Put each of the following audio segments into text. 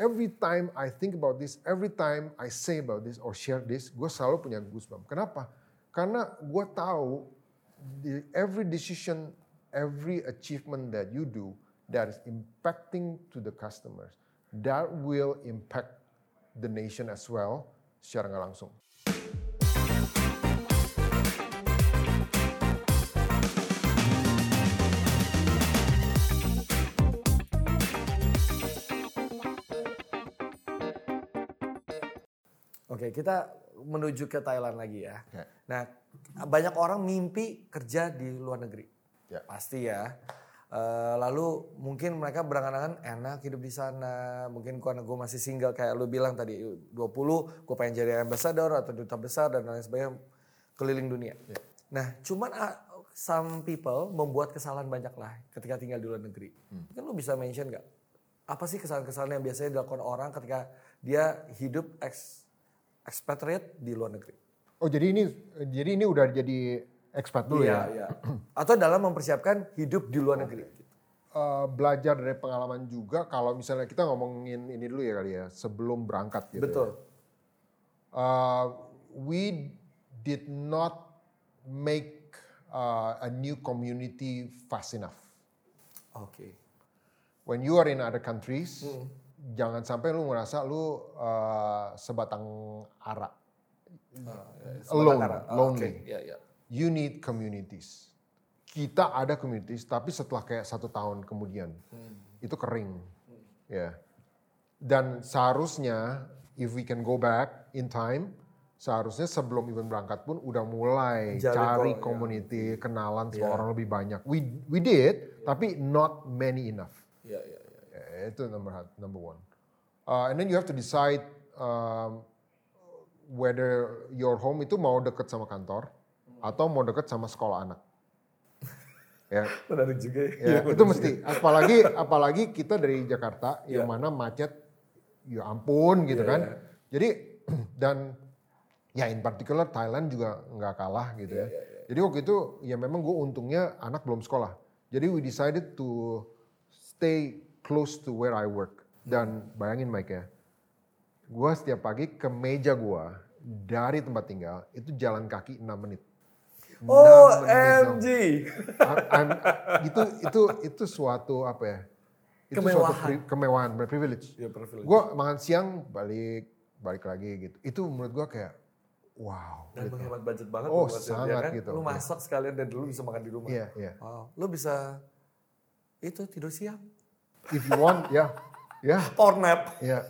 every time I think about this, every time I say about this or share this, gue selalu punya goosebumps. Kenapa? Karena gue tahu the, every decision, every achievement that you do that is impacting to the customers, that will impact the nation as well secara nggak langsung. Oke, kita menuju ke Thailand lagi ya. Oke. Nah, banyak orang mimpi kerja di luar negeri. Ya. Pasti ya. Eh, lalu mungkin mereka berangan-angan enak hidup di sana. Mungkin karena gue masih single kayak lu bilang tadi 20, gue pengen jadi ambassador atau duta besar dan lain sebagainya keliling dunia. Nah, cuman ah, some people membuat kesalahan banyak lah ketika tinggal di luar negeri. Mungkin lu bisa mention nggak? Apa sih kesalahan-kesalahan yang biasanya dilakukan orang ketika dia hidup ex expatriate di luar negeri? Oh jadi ini jadi ini udah jadi expat dulu ya? iya. Atau dalam mempersiapkan hidup di luar negeri. Eh, belajar dari pengalaman juga kalau misalnya kita ngomongin ini dulu ya kali ya sebelum berangkat gitu. Betul. Ya. Uh, we did not make uh, a new community fast enough. Oke. When you are in other countries, jangan sampai lu ngerasa lu uh, sebatang ara, alone, Sementara. Ah, lonely. Oke, Iya, iya. You need communities. Kita ada communities, tapi setelah kayak satu tahun kemudian itu kering, ya. Dan seharusnya, if we can go back in time, seharusnya sebelum event berangkat pun udah mulai Jalin cari ko- ya. community, kenalan sama Ya. orang lebih banyak. We we did, tapi not many enough. Iya. Ya, itu number number one. Uh, and then you have to decide um, whether your home itu mau deket sama kantor atau mau deket sama sekolah anak. ya, Menarik juga ya. ya itu mesti. Apalagi apalagi kita dari Jakarta yang Ya. mana macet, ya ampun gitu Ya, kan. ya. Jadi dan ya in particular Thailand juga nggak kalah gitu ya. Jadi waktu itu ya memang gue untungnya anak belum sekolah. Jadi we decided to stay close to where I work. Dan bayangin Mike ya, gue setiap pagi ke meja gue dari tempat tinggal itu jalan kaki 6 menit. 6 menit dong. OMG. I'm- I'm- itu itu itu suatu apa ya? Itu suatu Kemewahan. pri- kemewahan, privilege. Ya, privilege. Gue makan siang balik balik lagi gitu. Itu menurut gue kayak wow. Dan gitu. menghemat budget banget. Oh, ya sangat kan? gitu. Lu masak sekalian dan dulu bisa makan di rumah. Iya iya. Wow. Lu bisa itu tidur siang. If you want, ya, ya, Power nap. ya.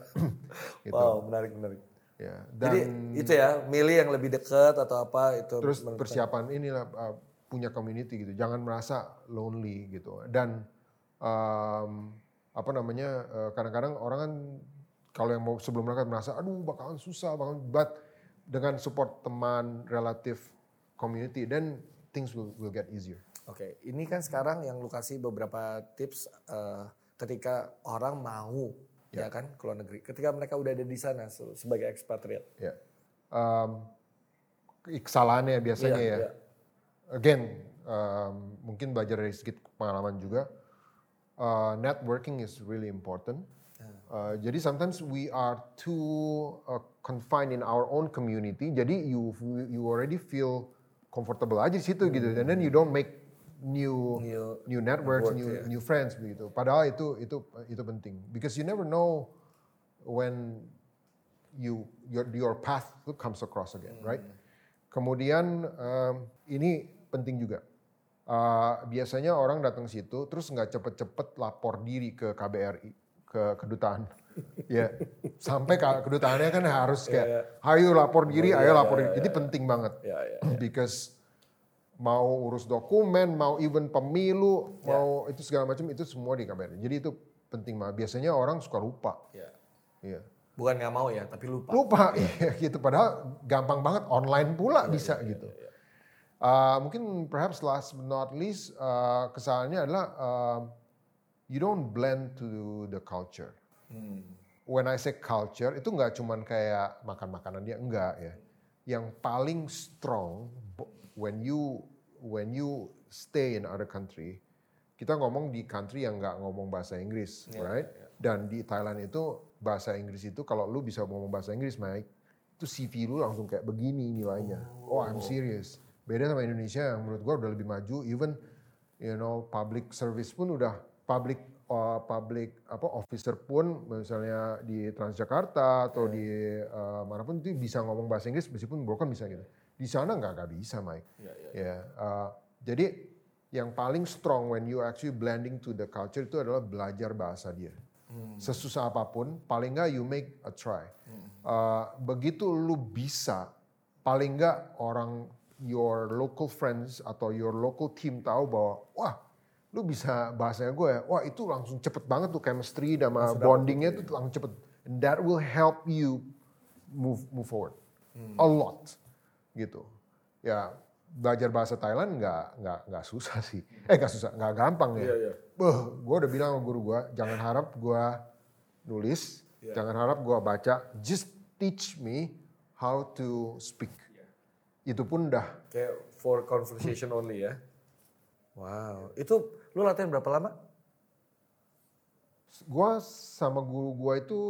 gitu. Wow, menarik, menarik. Ya. Dan Jadi itu ya, milih yang lebih dekat atau apa itu. terus persiapan inilah uh, punya community gitu. Jangan merasa lonely gitu. Dan um, apa namanya? uh, kadang-kadang orang kan kalau yang mau sebelum berangkat merasa aduh bakalan susah, bakalan but dengan support teman, relatif, community, then things will will get easier. Oke, ini kan sekarang yang lu kasih beberapa tips eh, ketika orang mau ya. kan ke luar negeri. Ketika mereka udah ada di sana se- sebagai expatriate. Ya. Um, kesalahannya biasanya Iya, ya. iya. Again, um, mungkin belajar dari sedikit pengalaman juga. Uh, networking is really important. Uh, jadi sometimes we are too uh, confined in our own community. Jadi you you already feel comfortable aja di situ gitu. And then you don't make new New new networks, network, new ya. new friends begitu. Padahal itu itu itu penting because you never know when you your your path comes across again, right? Kemudian um, ini penting juga. Uh, biasanya orang datang situ terus nggak cepet-cepet lapor diri ke KBRI ke kedutaan. ya sampai ke kedutaannya kan harus kayak, ayo lapor diri, ayo lapor diri. Itu penting banget. Because mau urus dokumen, mau even pemilu, mau itu segala macam itu semua di KBRI. Jadi itu penting banget. Biasanya orang suka lupa. Ya. Iya. Bukan nggak mau ya, tapi lupa. Lupa, iya gitu. Padahal gampang banget online pula bisa gitu. Uh, mungkin perhaps last but not least uh, kesalahannya adalah uh, you don't blend to the culture. Hmm. When I say culture itu nggak cuman kayak makan makanan dia enggak ya. Yang paling strong when you when you stay in other country, kita ngomong di country yang nggak ngomong bahasa Inggris, Iya, right? Dan di Thailand itu bahasa Inggris itu kalau lu bisa ngomong bahasa Inggris, Mike, itu CV lu langsung kayak begini nilainya. Oh, I'm serious. Beda sama Indonesia yang menurut gua udah lebih maju, even you know public service pun udah public uh, public apa officer pun misalnya di Transjakarta atau di uh, mana pun itu bisa ngomong bahasa Inggris meskipun broken bisa gitu. Di sana nggak nggak bisa, Mike. Iya, iya. Ya, uh, jadi yang paling strong when you actually blending to the culture itu adalah belajar bahasa dia. Sesusah apa pun, paling nggak you make a try. Uh, begitu lu bisa, paling nggak orang your local friends atau your local team tahu bahwa wah lu bisa bahasanya gue ya, wah itu langsung cepet banget tuh chemistry sama bondingnya tuh langsung cepet. And that will help you move move forward a lot gitu. Ya belajar bahasa Thailand nggak nggak nggak susah sih. Eh nggak susah, nggak gampang ya. Iya, iya. Beuh, gue udah bilang sama guru gue, jangan harap gue nulis, Iya. jangan harap gue baca, just teach me how to speak. Iya. Itu pun udah Kayak for conversation only ya. Wow. Itu lu latihan berapa lama? gue sama guru gue itu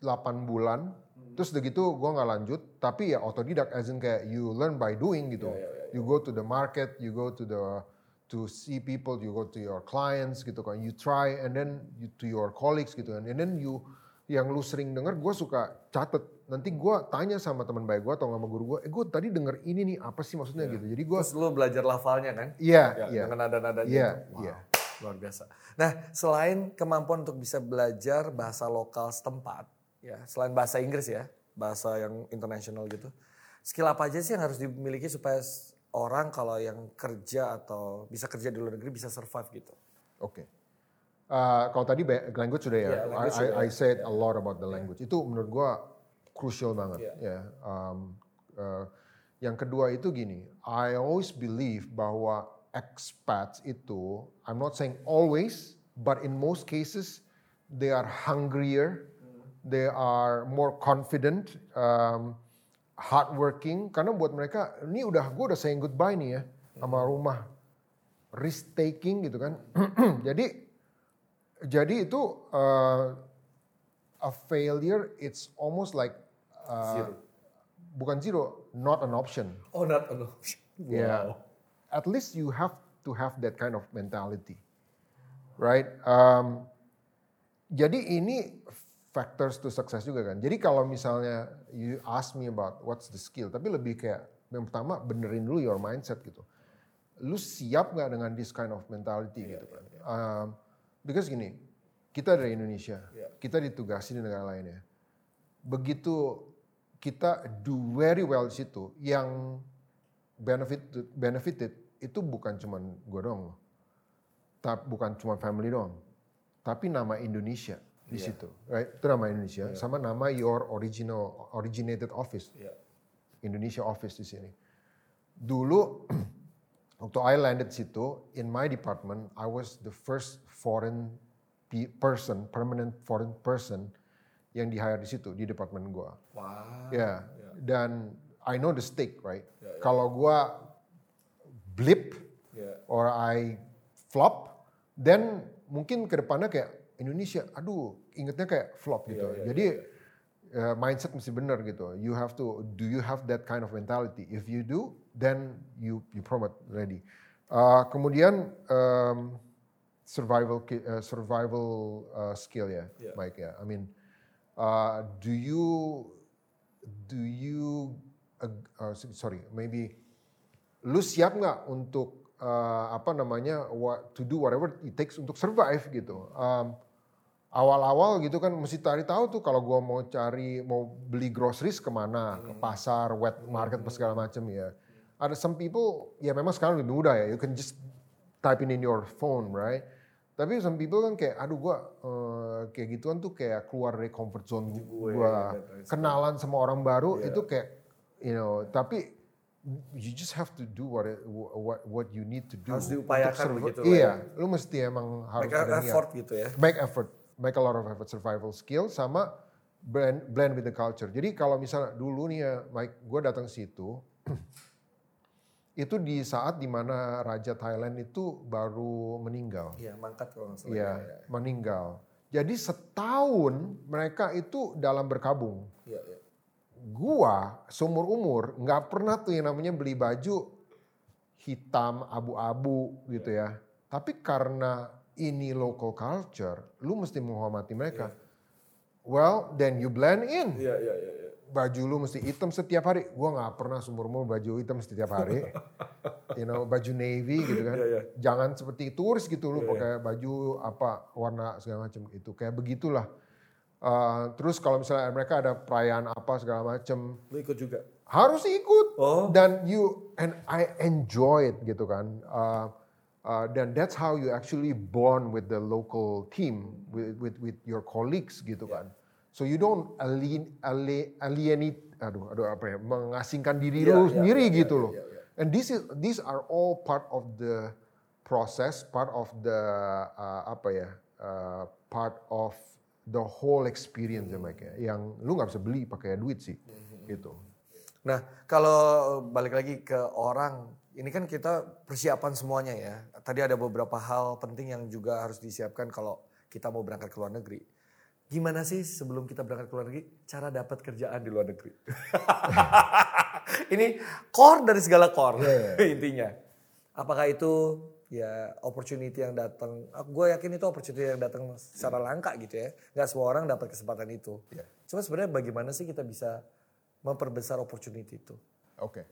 8 bulan, terus udah gitu gue nggak lanjut, tapi ya otodidak, as in kayak you learn by doing gitu. You go to the market, you go to the to see people, you go to your clients gitu kan, you try and then you, to your colleagues gitu kan, and then you yang lu sering denger, gue suka catet. Nanti gue tanya sama teman baik gue atau sama guru gue, eh gue tadi denger ini nih apa sih maksudnya gitu. Jadi gue, Terus lu belajar lafalnya kan? iya, Ya, iya, dengan nada-nadanya. iya, itu. Wow, iya. Luar biasa. Nah, selain kemampuan untuk bisa belajar bahasa lokal setempat, ya, selain bahasa Inggris ya, bahasa yang internasional gitu. Skill apa aja sih yang harus dimiliki supaya orang kalau yang kerja atau bisa kerja di luar negeri bisa survive gitu? Oke. Uh, kalau tadi language sudah ya, Iya, language I, sudah I, I said a lot about the language. Itu menurut gua crucial banget. Iya. Ya. Um, uh, yang kedua itu gini, I always believe bahwa expats itu, I'm not saying always, but in most cases they are hungrier, they are more confident, um, hardworking. Karena buat mereka, ini udah gue udah saying goodbye nih ya sama rumah, risk taking gitu kan. Jadi jadi itu uh, a failure, it's almost like uh, Zero. bukan zero, not an option. Oh, not an option. Yeah. At least you have to have that kind of mentality, right? Um, jadi ini factors to success juga kan. Jadi kalau misalnya you ask me about what's the skill, tapi lebih kayak yang pertama benerin dulu your mindset gitu. Lu siap nggak dengan this kind of mentality gitu kan? Um, because gini, kita dari Indonesia, Iya. kita ditugasi di negara lain ya. Begitu kita do very well di situ, yang benefit benefited itu bukan cuman gue doang loh. Tapi bukan cuma family doang. Tapi nama Indonesia di Iya. situ. Right? Itu nama Indonesia sama nama your original originated office. Iya. Indonesia office di sini. Dulu waktu I landed situ in my department I was the first foreign pe- person, permanent foreign person yang di hire di situ di departemen gua. Wah. Ya, dan I know the stake, right? Ya, ya. Kalau gua blip Ya. or I flop, then mungkin ke depannya kayak Indonesia, aduh, ingetnya kayak flop gitu. ya, Jadi uh, mindset mesti benar gitu. You have to, do you have that kind of mentality? If you do, then you you promote ready. Uh, kemudian um, survival uh, survival uh, skill ya, Ya. Mike ya. I mean, uh, do you do you ag- uh, sorry maybe lu siap nggak untuk uh, apa namanya what, to do whatever it takes untuk survive gitu Um, awal-awal gitu kan mesti cari tahu tuh kalau gua mau cari mau beli groceries ke mana ke pasar wet market apa segala macam ya. Ada some people ya memang sekarang lebih mudah ya you can just type in in your phone right? Tapi some people kan kayak aduh gua eh, kayak gituan tuh kayak keluar dari comfort zone Gue, gua. lain kenalan sama orang baru Iya. itu kayak you know tapi you just have to do what it- what what you need to do Harus diupayakan begitu lah iya lu mesti emang harus Make ada niat effort gitu ya. make effort, make a lot of effort, survival skill sama blend, blend with the culture. Jadi kalau misalnya dulu nih ya, Mike, gue datang situ, itu di saat di mana Raja Thailand itu baru meninggal. Iya, mangkat kalau nggak salah. Iya, Ya, ya. meninggal. Jadi setahun mereka itu dalam berkabung. Iya, iya. Gua seumur umur nggak pernah tuh yang namanya beli baju hitam abu-abu gitu ya. Tapi karena ini local culture, lu mesti menghormati mereka. Well, then you blend in. Iya, iya, iya. iya. Baju lu mesti hitam setiap hari. Gua nggak pernah seumur umur baju hitam setiap hari. you know, baju navy gitu kan. Iya, iya. Jangan seperti turis gitu lu pakai baju apa warna segala macam itu. Kayak begitulah. Uh, terus kalau misalnya mereka ada perayaan apa segala macam, Lu ikut juga. harus ikut Oh. dan you and I enjoy it gitu kan uh, uh, dan that's how you actually bond with the local team with with, with your colleagues gitu kan. So you don't alien, alien, alienate aduh aduh apa ya mengasingkan diri Iya, lu iya, sendiri iya, gitu iya, loh iya, iya. and this is these are all part of the process part of the uh, apa ya uh, part of the whole experience ya Mike ya. Yang lu nggak bisa beli pakai duit sih Mm-hmm. gitu. Nah, kalau balik lagi ke orang, ini kan kita persiapan semuanya ya. Tadi ada beberapa hal penting yang juga harus disiapkan kalau kita mau berangkat ke luar negeri. Gimana sih sebelum kita berangkat ke luar negeri, cara dapat kerjaan di luar negeri? ini core dari segala core intinya. Apakah itu ya opportunity yang datang? Gue yakin itu opportunity yang datang secara langka gitu ya. Nggak semua orang dapat kesempatan itu. Cuma sebenarnya bagaimana sih kita bisa memperbesar opportunity itu? Okay.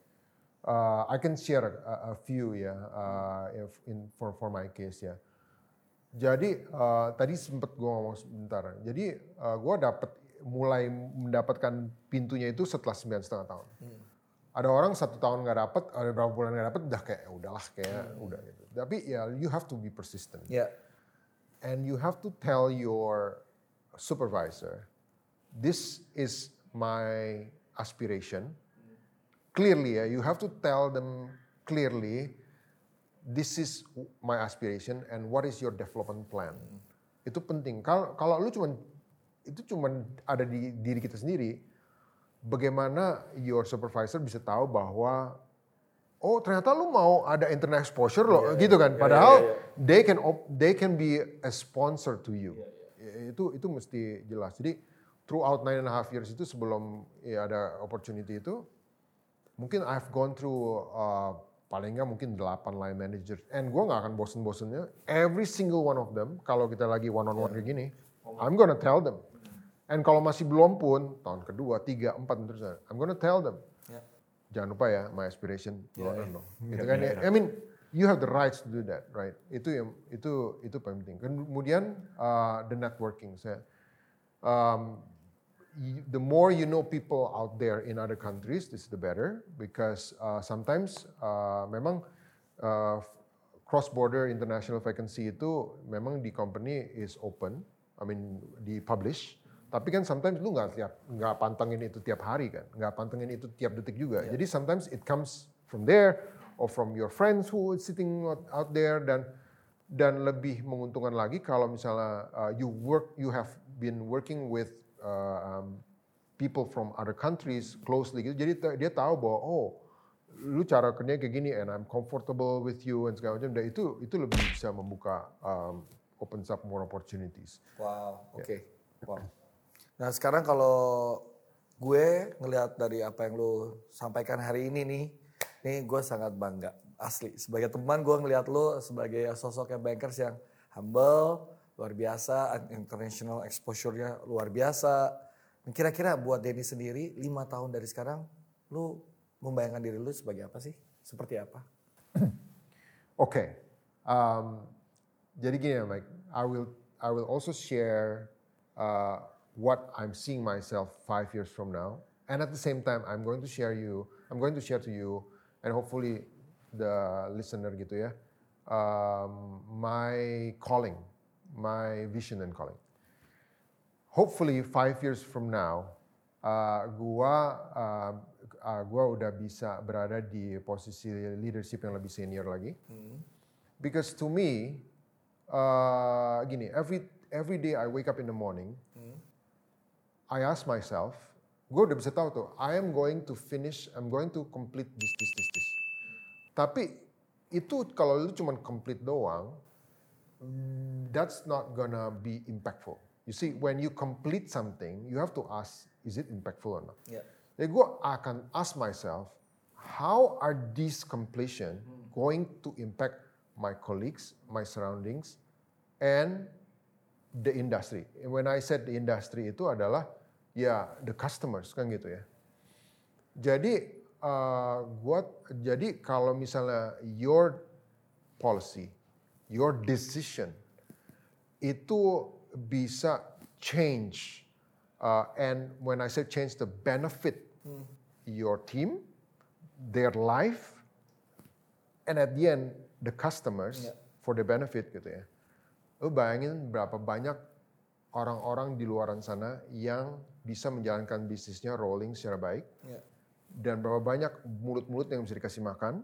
Uh, I can share a, a few ya uh, if in for for my case ya. Jadi uh, tadi sempat gue ngomong sebentar. Jadi uh, gue dapat mulai mendapatkan pintunya itu setelah sembilan setengah tahun. Ada orang satu tahun nggak dapat, ada berapa bulan nggak dapat, udah kayak "Ya udahlah kayak udah gitu. Tapi ya you have to be persistent Ya, and you have to tell your supervisor, this is my aspiration. Clearly, ya, you have to tell them clearly, this is my aspiration and what is your development plan. Itu penting. Kalau kalau lu cuman itu cuman ada di diri kita sendiri, bagaimana your supervisor bisa tahu bahwa oh ternyata lu mau ada internet exposure loh gitu kan? padahal they can op- they can be a sponsor to you. Ya, itu itu mesti jelas. Jadi throughout nine and a half years itu sebelum ya ada opportunity itu mungkin I've gone through uh, paling nggak mungkin 8 line managers and gue nggak akan bosen-bosennya. Every single one of them kalau kita lagi one on one kayak gini I'm gonna tell them. And kalau masih belum pun tahun kedua tiga empat terus I'm gonna tell them. Ya. jangan lupa ya my aspiration London loh gitu kan ya? I mean you have the rights to do that right? Itu yang itu itu penting. Kemudian uh, the networking. Saya um, the more you know people out there in other countries, this is the better because uh, sometimes uh, memang uh, cross border international vacancy itu memang di company is open, I mean di publish. Tapi kan sometimes lu nggak tiap nggak pantengin itu tiap hari kan, nggak pantengin itu tiap detik juga. Jadi sometimes it comes from there or from your friends who is sitting out, out there dan dan lebih menguntungkan lagi kalau misalnya uh, you work you have been working with uh, um, people from other countries closely gitu jadi dia tahu bahwa oh lu cara kerjanya kayak gini and I'm comfortable with you and segala macam dan itu itu lebih bisa membuka um, opens up more opportunities Wow, oke. Wow. Nah sekarang kalau gue ngelihat dari apa yang lu sampaikan hari ini nih, nih gue sangat bangga. Asli, sebagai teman gue ngelihat lu sebagai sosok yang bankers yang humble, luar biasa, international exposure-nya luar biasa. Kira-kira buat Denny sendiri, lima tahun dari sekarang, lu membayangkan diri lu sebagai apa sih? Seperti apa? Oke, um, jadi gini ya Mike, I will I will also share uh, what I'm seeing myself five years from now, and at the same time I'm going to share you, I'm going to share to you, and hopefully the listener gitu ya, um, my calling, my vision and calling. Hopefully five years from now, uh, gua uh, uh, gua udah bisa berada di posisi leadership yang lebih senior lagi. Because to me, uh, gini, every every day I wake up in the morning, I ask myself, gue udah bisa tahu tuh, I am going to finish, I'm going to complete this, this, this, this. Tapi itu kalau lu cuma complete doang, that's not gonna be impactful. You see, when you complete something, you have to ask, is it impactful or not? Ya. Jadi gue akan ask myself, how are these completion going to impact my colleagues, my surroundings, and the industry. When I said the industry itu adalah ya the customers kan gitu ya. Jadi uh, gua jadi kalau misalnya your policy, your decision itu bisa change uh, and when I say change the benefit your team, their life, and at the end the customers Yeah. for the benefit gitu ya. Lu bayangin berapa banyak orang-orang di luaran sana yang bisa menjalankan bisnisnya rolling secara baik Ya. dan berapa banyak mulut-mulut yang bisa dikasih makan.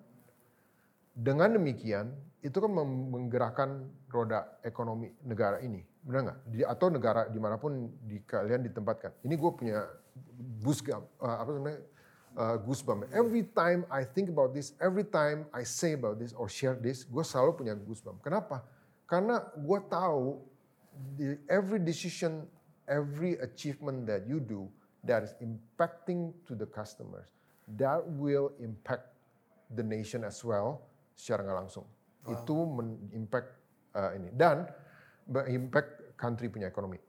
Dengan demikian, itu kan menggerakkan roda ekonomi negara ini, benar nggak? Di- Atau negara di mana pun di kalian ditempatkan. Ini gue punya goosebump, uh, apa namanya? Uh, goosebump. Every time I think about this, every time I say about this or share this, gue selalu punya goosebump. Kenapa? Karena gue tahu the, every decision, every achievement that you do that is impacting to the customers, that will impact the nation as well secara nggak langsung. Itu men-impact uh, ini dan impact country punya ekonomi.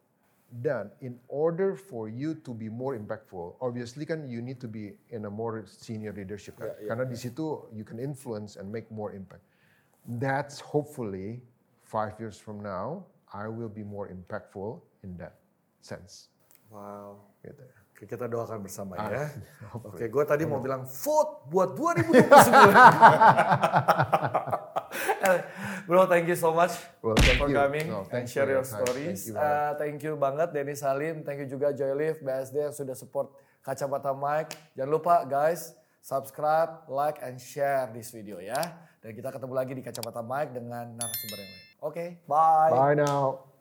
Dan in order for you to be more impactful, obviously kan you need to be in a more senior leadership kan. Yeah, yeah, Karena di situ you can influence and make more impact. That's hopefully five years from now, I will be more impactful in that sense. Wow. Gitu. Oke, kita doakan bersama Ah, ya. hopefully. Oke, gue tadi mau bilang vote buat 2029. Bro, thank you so much well, for you. coming no, and share you. your stories. Thank you, uh, thank you banget Denny Salim, thank you juga Joyleaf, BSD yang sudah support Kacamata Mike. Jangan lupa guys, subscribe, like, and share this video ya. Dan kita ketemu lagi di Kacamata Mike dengan narasumber yang lain. Oke, okay, bye. Bye now.